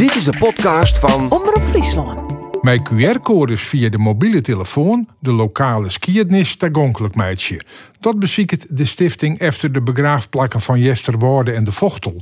Dit is de podcast van Omroep Friesland. Met QR-codes via de mobiele telefoon de lokale skiernis toegankelijk meidje. Dat beziekt de stichting efter de begraafplakken van Jesterwoorde en de Vochtel.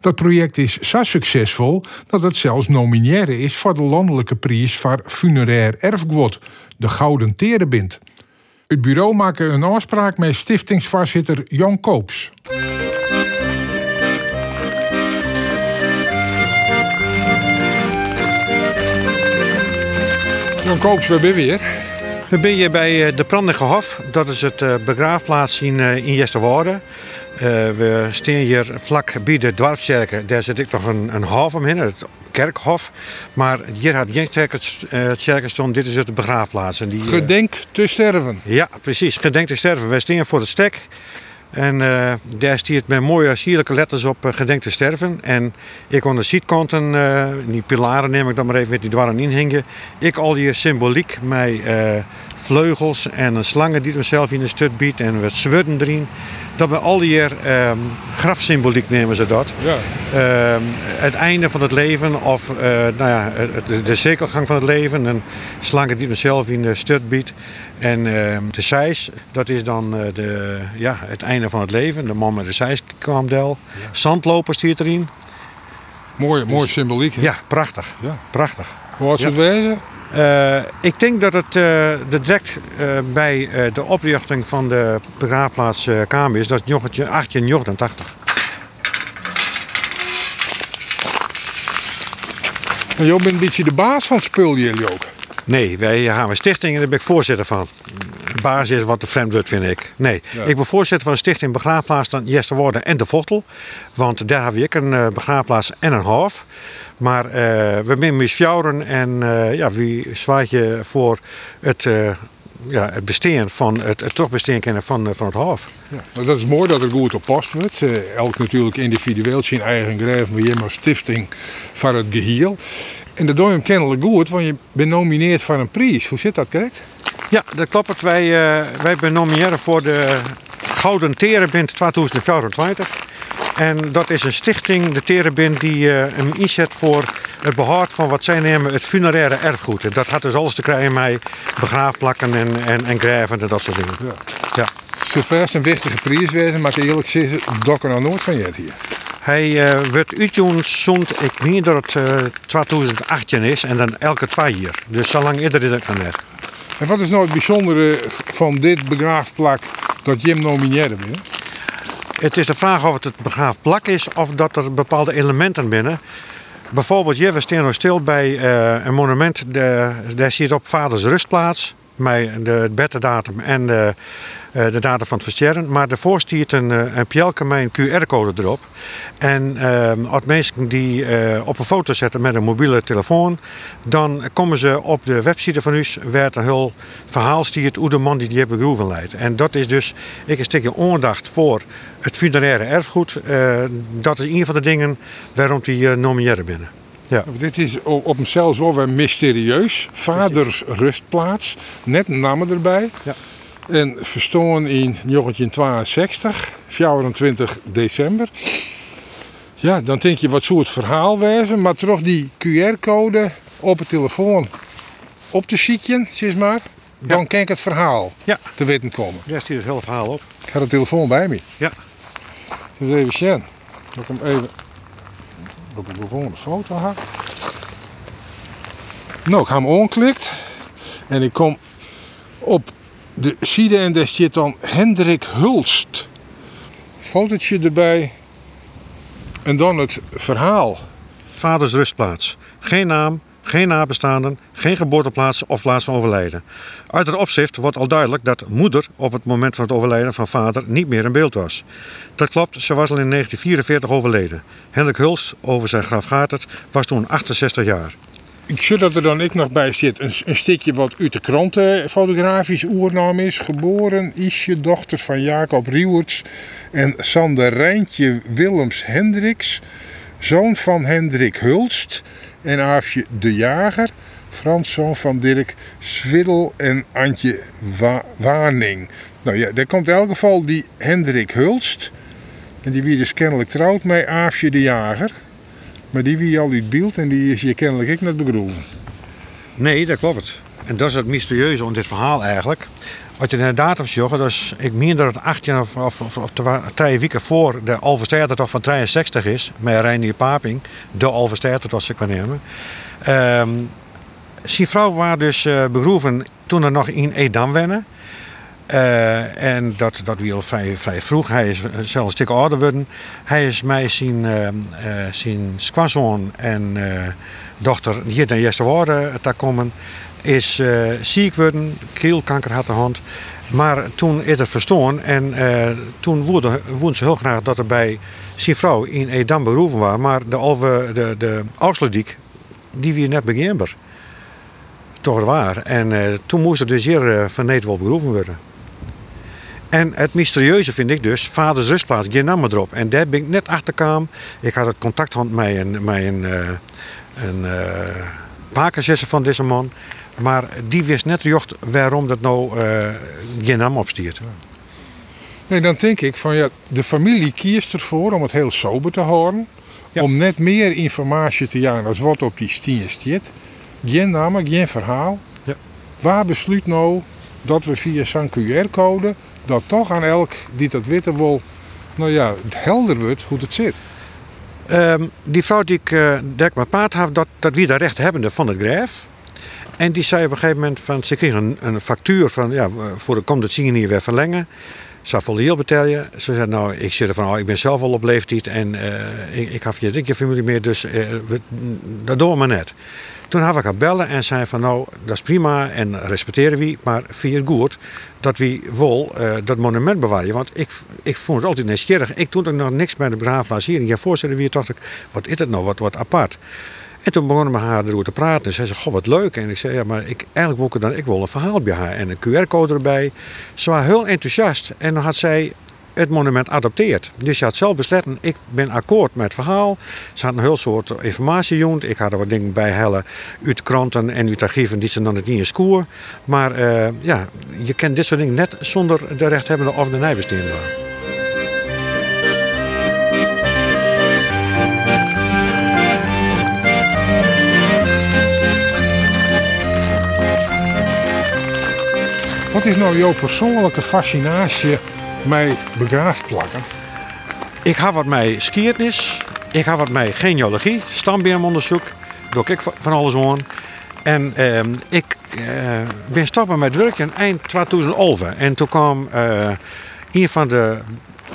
Dat project is zo succesvol dat het zelfs nominaire is voor de landelijke prijs voor funerair erfgoed, de Gouden Terebind. Het bureau maakte een afspraak met stichtingsvoorzitter Jan Koops. Jan Koops, waar ben weer? We ben je bij eh, de Prandige Hof. Dat is het eh, begraafplaats in, eh, in. Uh, we staan hier vlak bij de dorpskerken. Daar zit ik nog een, een hof omheen, het kerkhof. Maar hier had geen kerken staan. Dit is het begraafplaats. En die, Gedenk te sterven. Ja, precies. Gedenk te sterven. Wij staan voor het stek. En uh, daar stiert met mooie sierlijke letters op uh, gedenk te sterven. En ik aan de zietkanten, uh, die pilaren neem ik dan maar even met die dwarren inhingen. Ik al die symboliek met vleugels en een slangen die mezelf in de stut biedt en wat zwurden erin. Dat we al die um, grafsymboliek nemen ze dat. Ja. Uh, het einde van het leven of nou ja, de, de cirkelgang van het leven. En slangen die mezelf in de stut biedt. En uh, de seis, dat is dan de, ja, het einde van het leven. De man met de seiskamdel. Ja. Zandlopers hier erin. Mooie, dus, mooie symboliek. Hè? Ja, prachtig. Ja. prachtig. Hoe was het wezen? Uh, ik denk dat het uh, de direct uh, bij de oprichting van de begraafplaats Kamer is. Dat is 1889. En jij bent een beetje de baas van het spul jullie ook? Nee, wij gaan een stichting en daar ben ik voorzitter van. De baas is wat de vreemd wordt, vind ik. Nee, ja. ik ben voorzitter van de stichting Begraafplaats dan Jesterwoorden en de Vochtel. Want daar heb ik een begraafplaats en een hof. Maar uh, we zijn misfjouwen en uh, ja, wie zwaait je voor het, uh, ja, het bestaan van het, het toch bestaan kennen van, van het hof. Ja, dat is mooi dat het goed op post wordt. elk natuurlijk individueel zijn eigen graf, maar je maar stichting van het geheel. En dat doe je hem kennelijk goed, want je bent nomineerd voor een prijs. Hoe zit dat, correct? Ja, dat klopt. Wij, wij ben nomineren voor de Gouden Terenbind 2024. En dat is een stichting, de Terenbind, die uh, hem inzet voor het behoud van wat zij nemen het funeraire erfgoed. En dat had dus alles te krijgen met begraafplakken en, en, en graven en dat soort dingen. Ja. ja. Zover een wichtige prijs wezen, maar eerlijk gezegd, dokken er nooit van je hier. Hij uh, werd uitgezonden, ik meen dat het uh, 2018 is en dan elke twee jaar. Dus zo lang eerder is het nog net. En wat is nou het bijzondere van dit begraafplak dat Jim nomineerde bent? Het is de vraag of het het begraafplak is of dat er bepaalde elementen binnen. Bijvoorbeeld, hier, we staan nog stil bij uh, een monument. De, daar zit op vaders rustplaats. Met de beddatum en de, uh, de datum van het versterren. Maar daarvoor stiert een, een pjelke een QR-code erop. En uh, als mensen die uh, op een foto zetten met een mobiele telefoon, dan komen ze op de website van u, waar een heel verhaal stiert hoe de man die die hebben leidt. En dat is dus, ik een stukje aandacht voor het funeraire erfgoed. Dat is een van de dingen waarom die uh, binnen. Ja. Dit is op zichzelf wel weer mysterieus. Vaders rustplaats, net namen erbij. Ja. En verstoren in 1962, 24 december. Ja, dan denk je wat soort verhaal wezen, maar toch die QR-code op het telefoon op te zieken, zeg maar. Dan ja. kan ik het verhaal ja. te weten komen. Ja, stuur het hele verhaal op. Ik heb de telefoon bij me. Ja. Dus even zien. Ik hem even op de volgende foto. Nou, ik ga hem aanklikt. En ik kom op de side en daar zit dan Hendrik Hulst. Fotootje erbij. En dan het verhaal. Vaders rustplaats. Geen naam, geen nabestaanden, geen geboorteplaats of plaats van overlijden. Uit het opschrift wordt al duidelijk dat moeder op het moment van het overlijden van vader niet meer in beeld was. Dat klopt, ze was al in 1944 overleden. Hendrik Huls, over zijn graf gaat het, was toen 68 jaar. Ik zie dat er dan ik nog bij zit. Een, stukje wat uit de kranten fotografisch oernaam is. Geboren Isje, dochter van Jacob Riewerts en Sander Rijntje Willems Hendricks. Zoon van Hendrik Hulst en Aafje de Jager. Frans zoon van Dirk Swiddel en Antje Wa. Nou ja, daar komt in elk geval die Hendrik Hulst. En die wie dus kennelijk trouwt met Aafje de Jager. Maar die wie al uit beeld en die is je kennelijk ik net begroeven. Nee, dat klopt. En dat is het mysterieuze aan dit verhaal eigenlijk. Wat je datum zag, dus ik meen dat het 18 of, of, of, twee weken voor de Alverstertertocht van 63 is, met Reinier Paping, de Alverstertertocht, zeg maar nemen. Um, zijn vrouw was dus uh, begroeven toen er nog in Edam wennen. Uh, en dat, dat al vrij, vroeg. Hij is zelfs een stuk ouder geworden. Hij is mij zijn, uh, uh, en dochter hier naar eerste woorden te komen. Is ziek geworden, keelkanker had de hand. Maar toen is het verstoord en toen woedde, ze heel graag dat er bij zijn vrouw in Edam beroepen was. Maar de, over, de, de die weer net beginbaar. Toch waar. En toen moest er dus hier uh, van Nederland beroepen worden. En het mysterieuze vind ik dus, vaders rustplaats, naam erop. En daar ben ik net achterkwam. Ik had het contact met een, met een, uh, een uh, van deze man. Maar die wist net jocht waarom dat nou uh, geen naam opstiert. Nee, dan denk ik van ja, de familie kiest ervoor om het heel sober te houden. Om net meer informatie te jagen als wat op die stien staat. Geen naam, geen verhaal. Ja. Waar besluit nou dat we via zo'n QR-code dat toch aan elk die dat witte wil, nou ja, helder wordt hoe het zit. Um, die vrouw die ik, uh, die mijn paard had, dat, dat wie de rechthebbende van het grijf. En die zei op een gegeven moment van, ze kreeg een, een factuur van, ja, voor de komt het zien hier weer verlengen. Ze vol heel betalen. Ze zei, nou, ik zit er van, oh, ik ben zelf al op leeftijd en uh, ik, ik heb je je familie meer, dus uh, we, dat doen we maar net. Toen heb ik haar bellen en zei van nou, dat is prima en respecteren we, maar vind het goed dat we wel uh, dat monument bewaren? Want ik, ik vond het altijd nieuwsgierig. Ik doe er nog niks bij de begraafplaats hier. Ja, voorzitter, wie dacht ik, wat is het nou, wat, wat apart? En toen begonnen we haar erover te praten. En zei ze, goh, wat leuk. En ik zei, ja, maar ik, eigenlijk wil ik dan ik wil een verhaal bij haar. En een QR-code erbij. Ze was heel enthousiast. En dan had zij het monument adopteert. Dus je had zelf besloten, ik ben akkoord met het verhaal. Ze had een heel soort informatie Ik had er wat dingen bij hellen uit kranten en uit archieven die ze dan niet in scoor. Maar uh, ja, je kent dit soort dingen net zonder de rechthebbende of de nijbesteender. Wat is nou jouw persoonlijke fascinatie mij begraafd plakken? Ik ga wat mij skiertnis, ik ga wat mij genealogie, stambeemonderzoek, doe ik van alles aan. En uh, ik uh, ben stoppen met werken eind 2011. En toen kwam uh, een van de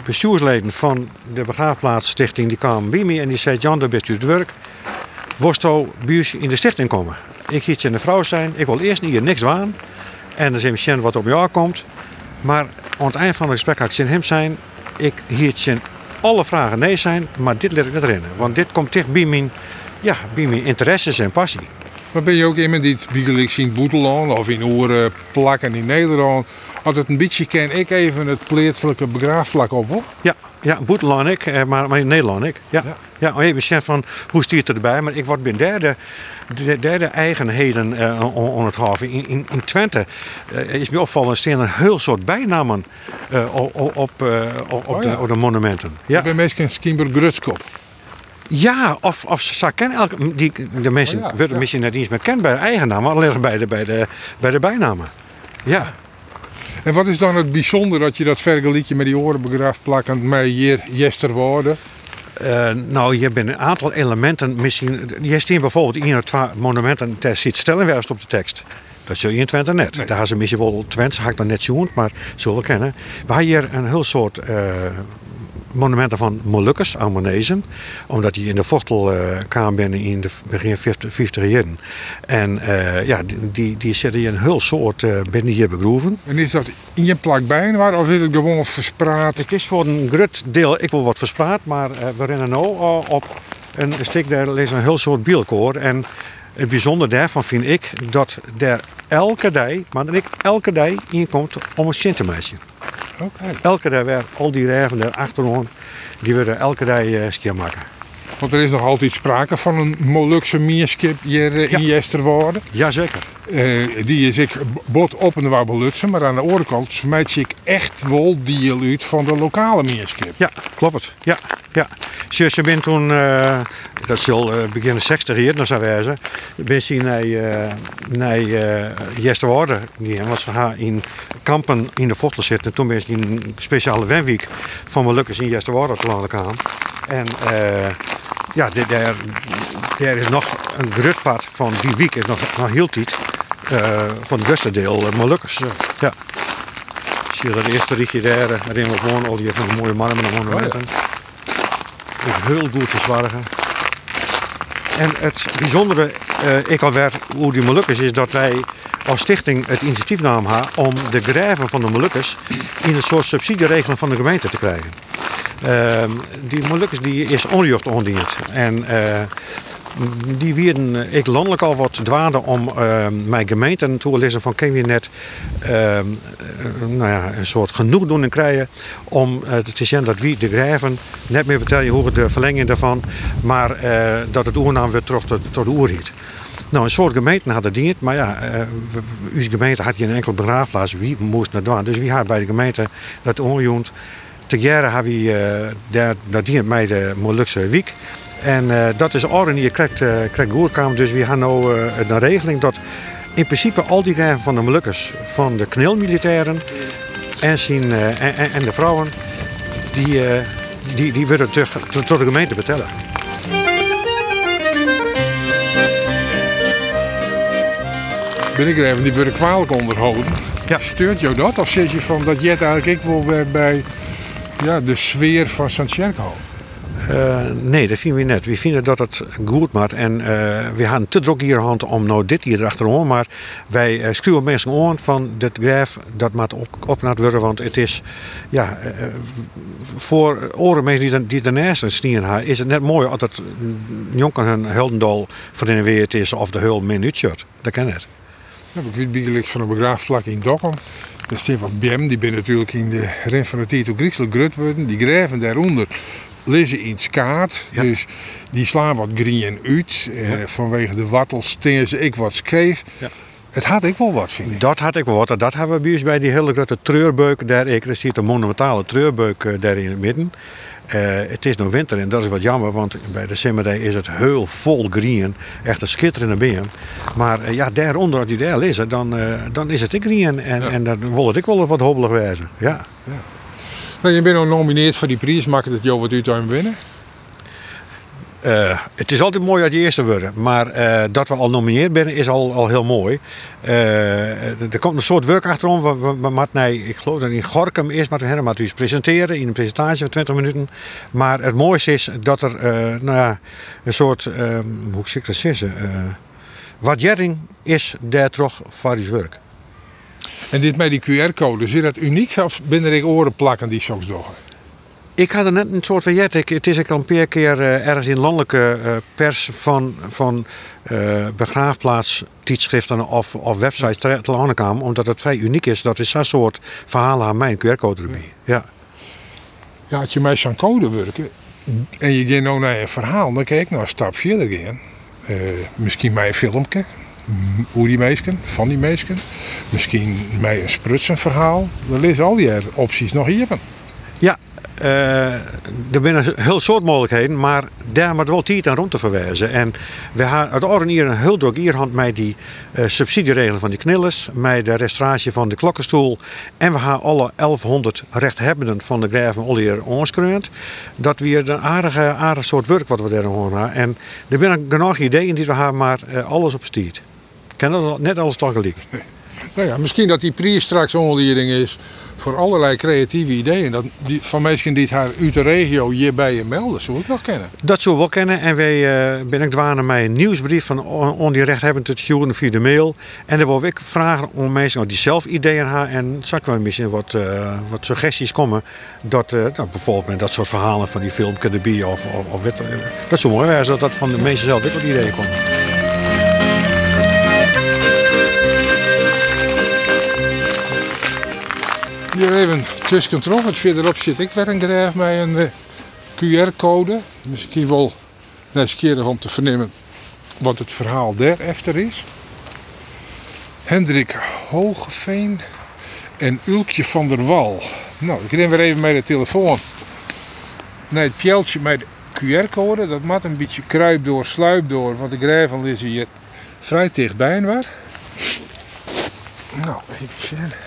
bestuursleden van de begraafplaatsstichting, die kwam bij en die zei, Jan, dat bent u het werk. Worsto bij in de stichting komen. Ik giet je een vrouw zijn, ik wil eerst hier niks aan. En dan zien we wat op jou komt. Maar aan het eind van het gesprek had ik zin hem zijn. Ik hield alle vragen nee zijn, maar dit let ik net erin. Want dit komt dicht bij mijn, ja, bij mijn interesses en passie. Maar ben je ook iemand die het zien Boeteland of in oren plakken in Nederland? Als het een beetje ken, ik even het plaatselijke begraafplak op hoor. Ja, ja, Boeteland ik, eh, maar, maar in Nederland ik. Ja, ja. ja oh, even van hoe stiert het erbij, maar ik word binnen derde de derde eigenheden uh, het haven. In, in, in Twente uh, is me opvallen, staan een heel soort bijnamen uh, op, op, op, oh, de, op, de, monumenten. Ja. Ik ben meestal Skimber Grutskop. Ja, of, of ze kennen elke, die, de mensen oh, ja, worden misschien net eens meer kend bij de eigennamen, alleen bij de, bij de, bij de bijnamen. Ja. En wat is dan het bijzonder dat je dat vergelijkje met die orenbegraafplakken met hier Jesterwoorden? Uh, nou, je bent een aantal elementen misschien. Je bijvoorbeeld één of twee monumenten ter ziet Stellenwerst op de tekst. Dat zul je in Twente net. Daar gaan ze misschien wel Twente, ga ik dan net zien, maar zullen we kennen. We hebben hier een heel soort uh, monumenten van Molukkers, Almanezen. Omdat die in de Vochtel uh, kwamen binnen in de begin 50, 50 jaren. En uh, ja, die, die zitten hier een heel soort uh, binnen hier begroeven. En is dat in je plak bij of is het gewoon verspraat? Het is voor een groot deel, ik wil wat verspraat, maar we rennen nu op een stuk, daar is een heel soort bielkoor. En het bijzondere daarvan vind ik dat er elke dag, maar dan ik elke dag inkomt om een Sint te Okay. Elke dag weer al die rijven daar achterom, die willen elke dag uh, maken. Want er is nog altijd sprake van een Molukse mierskip hier uh, Ja. in. Jazeker. Eh, die is ik bot op en waar belutsen, maar aan de andere kant smijt ik echt wel deel uit van de lokale mierskip. Ja, klopt het. Ja, ja. Ze, ze ben toen, eh, dat is al eh, begin de 60 jaar, nog zou wijzen, ben ze naar, eh naar eh gegaan. Want ze gaan in kampen in de vochtel zitten. Toen ben ze in een speciale wenweek van Molukkers in Jesterwoorde te landen gaan. En eh, ja, daar is nog een grutpad van die week, is nog, nog heel tijd, eh, van het beste deel eh, Molukkers. ja. Zie je dat eerste rietje daar, erin wonen, al die van de mooie marmeren monumenten. Ook heel goed verzorgen. En het bijzondere, eh, ik alweer hoe die Molukkers is dat wij als stichting het initiatief namen om de graven van de Molukkers in een soort subsidieregeling van de gemeente te krijgen. Ehm, die Molukkers die is onjucht ondiend. En eh, die wierden eh, ik landelijk al wat dwaarden om eh, mijn gemeente toe te van ken je net ehm, eh, nou ja, een soort genoegdoening krijgen om te zien dat wie de graven net meer betalen hoeven de verlenging daarvan, maar dat het oernaam weer terug tot, tot de oerhiet. Nou, een soort gemeenten hadden die het, maar ja, uw gemeente had je een enkel begraafplaats. Wie moest naar doen? Dus wie had bij de gemeente dat onjoend. Te jaren hebben we eh, daar, dat dient mij de Molukse Wiek. En eh, dat is orde hier krijgt, uh, krijgt. Dus we hebben nu eh, een regeling dat in principe al die graven van de Molukkers, van de knilmilitairen en, zien, eh, en, de vrouwen, die, die, die worden terug tot tot de gemeente betellen. Ben ik er even, die worden kwalijk onderhouden. Ja. Steurt jou dat? Of zit je van dat jet eigenlijk ik weer bij ja, de sfeer van Santiago? Eh, nee, dat vinden we net. We vinden dat het goed maakt. En eh, we gaan te druk hier hand om nou dit hier achterom. Maar wij uh, schreeuwen mensen aan van dit graf, dat moet op, opnaat worden. Want het is, ja, eh, voor oren mensen die, die daarnaast stieren hebben, is het net mooi als het jonken hun huldendal weer het is of de hul min. Dat kan het. Ja, ik weet van een begraafplak in Dokkum. Staat wat BEM, die ben natuurlijk in de de Tito Grieksel grut worden. Die graven daaronder lezen in skaat. Ja. Dus die slaan wat grien uit. Eh, vanwege de wattels steen ze ik wat scheef. Ja. Het had ik wel wat, vind ik. Dat had ik wel wat. Dat hebben we bij bij die hele grote treurbeuk daar. Ik zit een monumentale treurbeuk eh, daar in het midden. Eh, het is nog winter en dat is wat jammer, want bij de Simmerday is het heel vol green. Echt een schitterende beam. Maar eh, ja, daaronder, als die daar lezen, dan, dan is het ik green. En, Ja. en dan wil het ik wel wat hobbelig wijzen. Ja. Nou, je bent al genomineerd voor die prijs. Maakt het jou wat aan winnen? Eh, het is altijd mooi dat je eerste worden, maar eh, dat we al nomineerd zijn is al, al heel mooi. Eh, er komt een soort werk achterom. We, we, nee, ik geloof dat in Gorkum eerst maar we iets presenteren in een presentatie van 20 minuten. Maar het mooiste is dat er nou ja, een soort, eh, hoe zeg ik dat zeggen, waardering is daar toch voor die werk. En dit met die QR-code, is dat uniek of binnen er oren plakken die soms doen? Ik had er net een soort van jet. Ik, het is al een paar keer eh, ergens in landelijke eh, pers van, van eh begraafplaats tijdschriften of, of websites te te landen kwamen. Omdat het vrij uniek is dat we zo'n soort verhalen aan mijn QR-code erbij. Ja. Ja, als je met zo'n code werken en je gaat nou naar een verhaal, dan kijk ik nou een stap verder gaan. Misschien met een filmpje, hoe die meisken, van die meisken. Misschien met een sprutsen verhaal. Dan lezen al die opties nog hier. Ja, er zijn heel soort mogelijkheden, maar daar moet wel tijd aan rond te verwijzen. En we hebben het orde hier een heel druk hierhand met die eh, subsidieregeling van die knillers, met de restauratie van de klokkenstoel. En we gaan alle 1100 rechthebbenden van de graven al hier onskreund. Dat weer een aardige, aardige soort werk wat we daar horen. En er zijn genoeg ideeën die we hebben, maar eh, alles op stiet. Ik net alles toch gelijk. Nou ja, misschien dat die prijs straks onderleiding is voor allerlei creatieve ideeën. Dat die, van mensen die het haar uit de regio hierbij je melden, zou ik nog kennen. Dat zullen we wel kennen. En wij uh, ben ik dwanen met een nieuwsbrief van on, die recht hebben te sturen via de mail. En dan wil ik vragen om mensen die zelf ideeën hebben. En zal ik wel misschien wat, uh, wat suggesties komen. Dat uh, nou, bijvoorbeeld met dat soort verhalen van die film erbij of, of, of dat zou mooi zijn dat dat van de mensen zelf dit wat ideeën komen. Hier even tussen. Het verderop zit ik weer een graaf met een uh, QR-code. Misschien wel nieuwsgierig om te vernemen wat het verhaal efter is. Hendrik Hogeveen en Ulkje van der Wal. Nou, ik neem weer even met de telefoon naar het pjeltje met de QR-code. Dat maakt een beetje kruip door, sluip door, want de gravel is hier vrij dichtbij waar. Nou, even zien.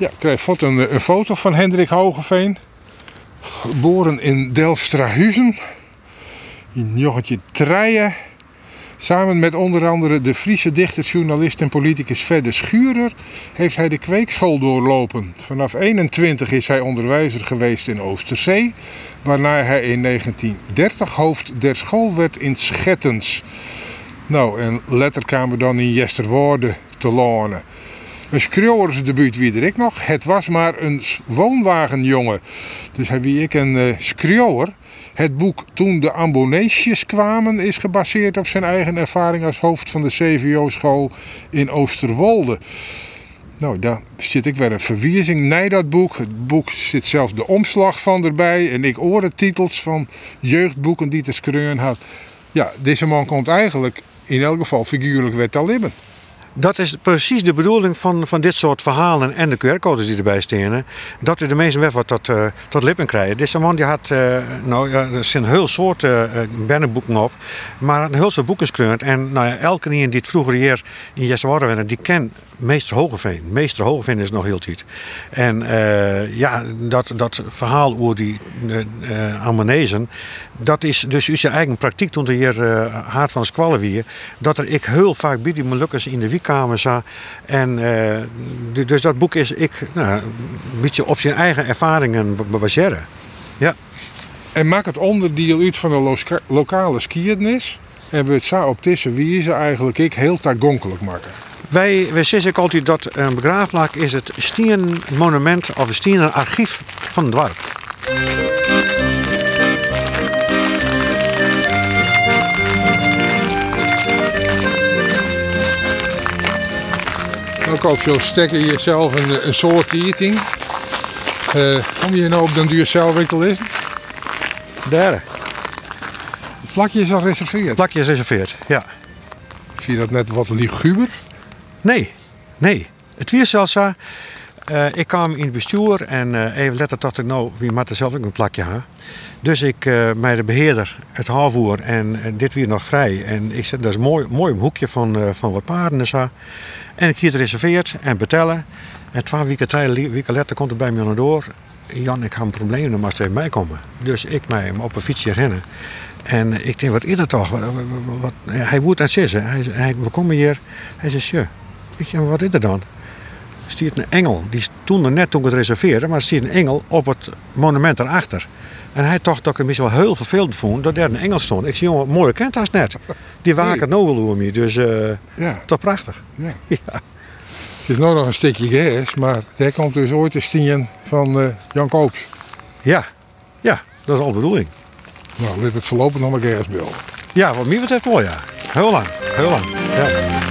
Ja, ik krijg een, foto van Hendrik Hogeveen. Geboren in Delfstrahuizen. In jochetje Treien. Samen met onder andere de Friese dichter, journalist en politicus Fedde Schurer heeft hij de kweekschool doorlopen. Vanaf 21 is hij onderwijzer geweest in Oosterzee, waarna hij in 1930 hoofd der school werd in Schettens. Nou, en letterkamer dan in Jesterwoorde te lonen. Een debuut wie ik nog. Het was maar een woonwagenjongen. Dus wie ik een uh, Het boek Toen de Amboneesjes kwamen is gebaseerd op zijn eigen ervaring als hoofd van de CVO-school in Oosterwolde. Nou, daar zit ik weer een verwijzing naar dat boek. Het boek zit zelfs de omslag van erbij. En ik hoorde titels van jeugdboeken die te schreeuwen had. Ja, deze man komt eigenlijk in elk geval figuurlijk weer te libben. Dat is precies de bedoeling van, van dit soort verhalen en de QR-codes die erbij staan. Dat we de mensen weer wat tot, uh, tot lippen krijgen. Deze man die had, uh, nou ja, er zijn heel soorten uh, op, maar een heel soort boeken. En nou ja, elke die het vroeger hier in Jessewarden die ken Meester Hogeveen. Meester Hogeveen is nog heel tijd. En ja, dat, dat verhaal over die uh, Amanezen, dat is dus uw eigen praktijk toen er hier uh, Haard van Squallen weer. Dat er ik heel vaak bij die Molukkers in de wiekkamer zag. En uh, dus dat boek is ik nou, een beetje op zijn eigen ervaringen baseren. Ja. En maak het onderdeel uit van de lo lokale skiernis. En we het zo op deze wijze eigenlijk ik heel tagonkelijk maken. Wij, wij zeggen altijd dat een begraafplaats is het monument of het archief van het dorp. Je stekken jezelf een, een soort eating. Uh, kom je nou op dan duur zelf te lezen? Daar. Het plakje is al gereserveerd? Het plakje is gereserveerd, ja. Zie je dat net wat liguber? Nee, nee. Het zelfs uh, ik kwam in het bestuur en uh, even letten tot ik nou, wie maakt er zelf ook een plakje ha. Dus ik, uh, mij de beheerder, het halfvoer en dit weer nog vrij. En ik zet dat is een mooi, mooi hoekje van, van wat paarden en ik hier reserveerd en betellen. En twee weken, weken later komt er bij me naar door. Jan, ik heb een probleem, dan mag mij komen. Dus ik mij op een fietsje rennen. En ik denk, wat is dat toch? Wat, hij moet het zeggen. Hij, we komen hier. Hij zegt, je, wat is er dan? Er stiert een engel. Die toen er net toen het reserveerde, maar er stiert een engel op het monument erachter. En hij dacht dat ik het misschien wel heel vervelend vond dat er een engel stond. Ik zei, jongen, mooie kent als net. Die waken nee. nou wel me. Dus uh, ja. toch prachtig. Ja. ja. Het is nou nog een stukje gas, maar daar komt dus ooit de stien van uh, Jan Koops. Ja, ja, dat is al de bedoeling. Nou, ligt het voorlopig nog een gasbil. Ja, wat mij betreft wel ja. Heel lang, heel lang. Ja.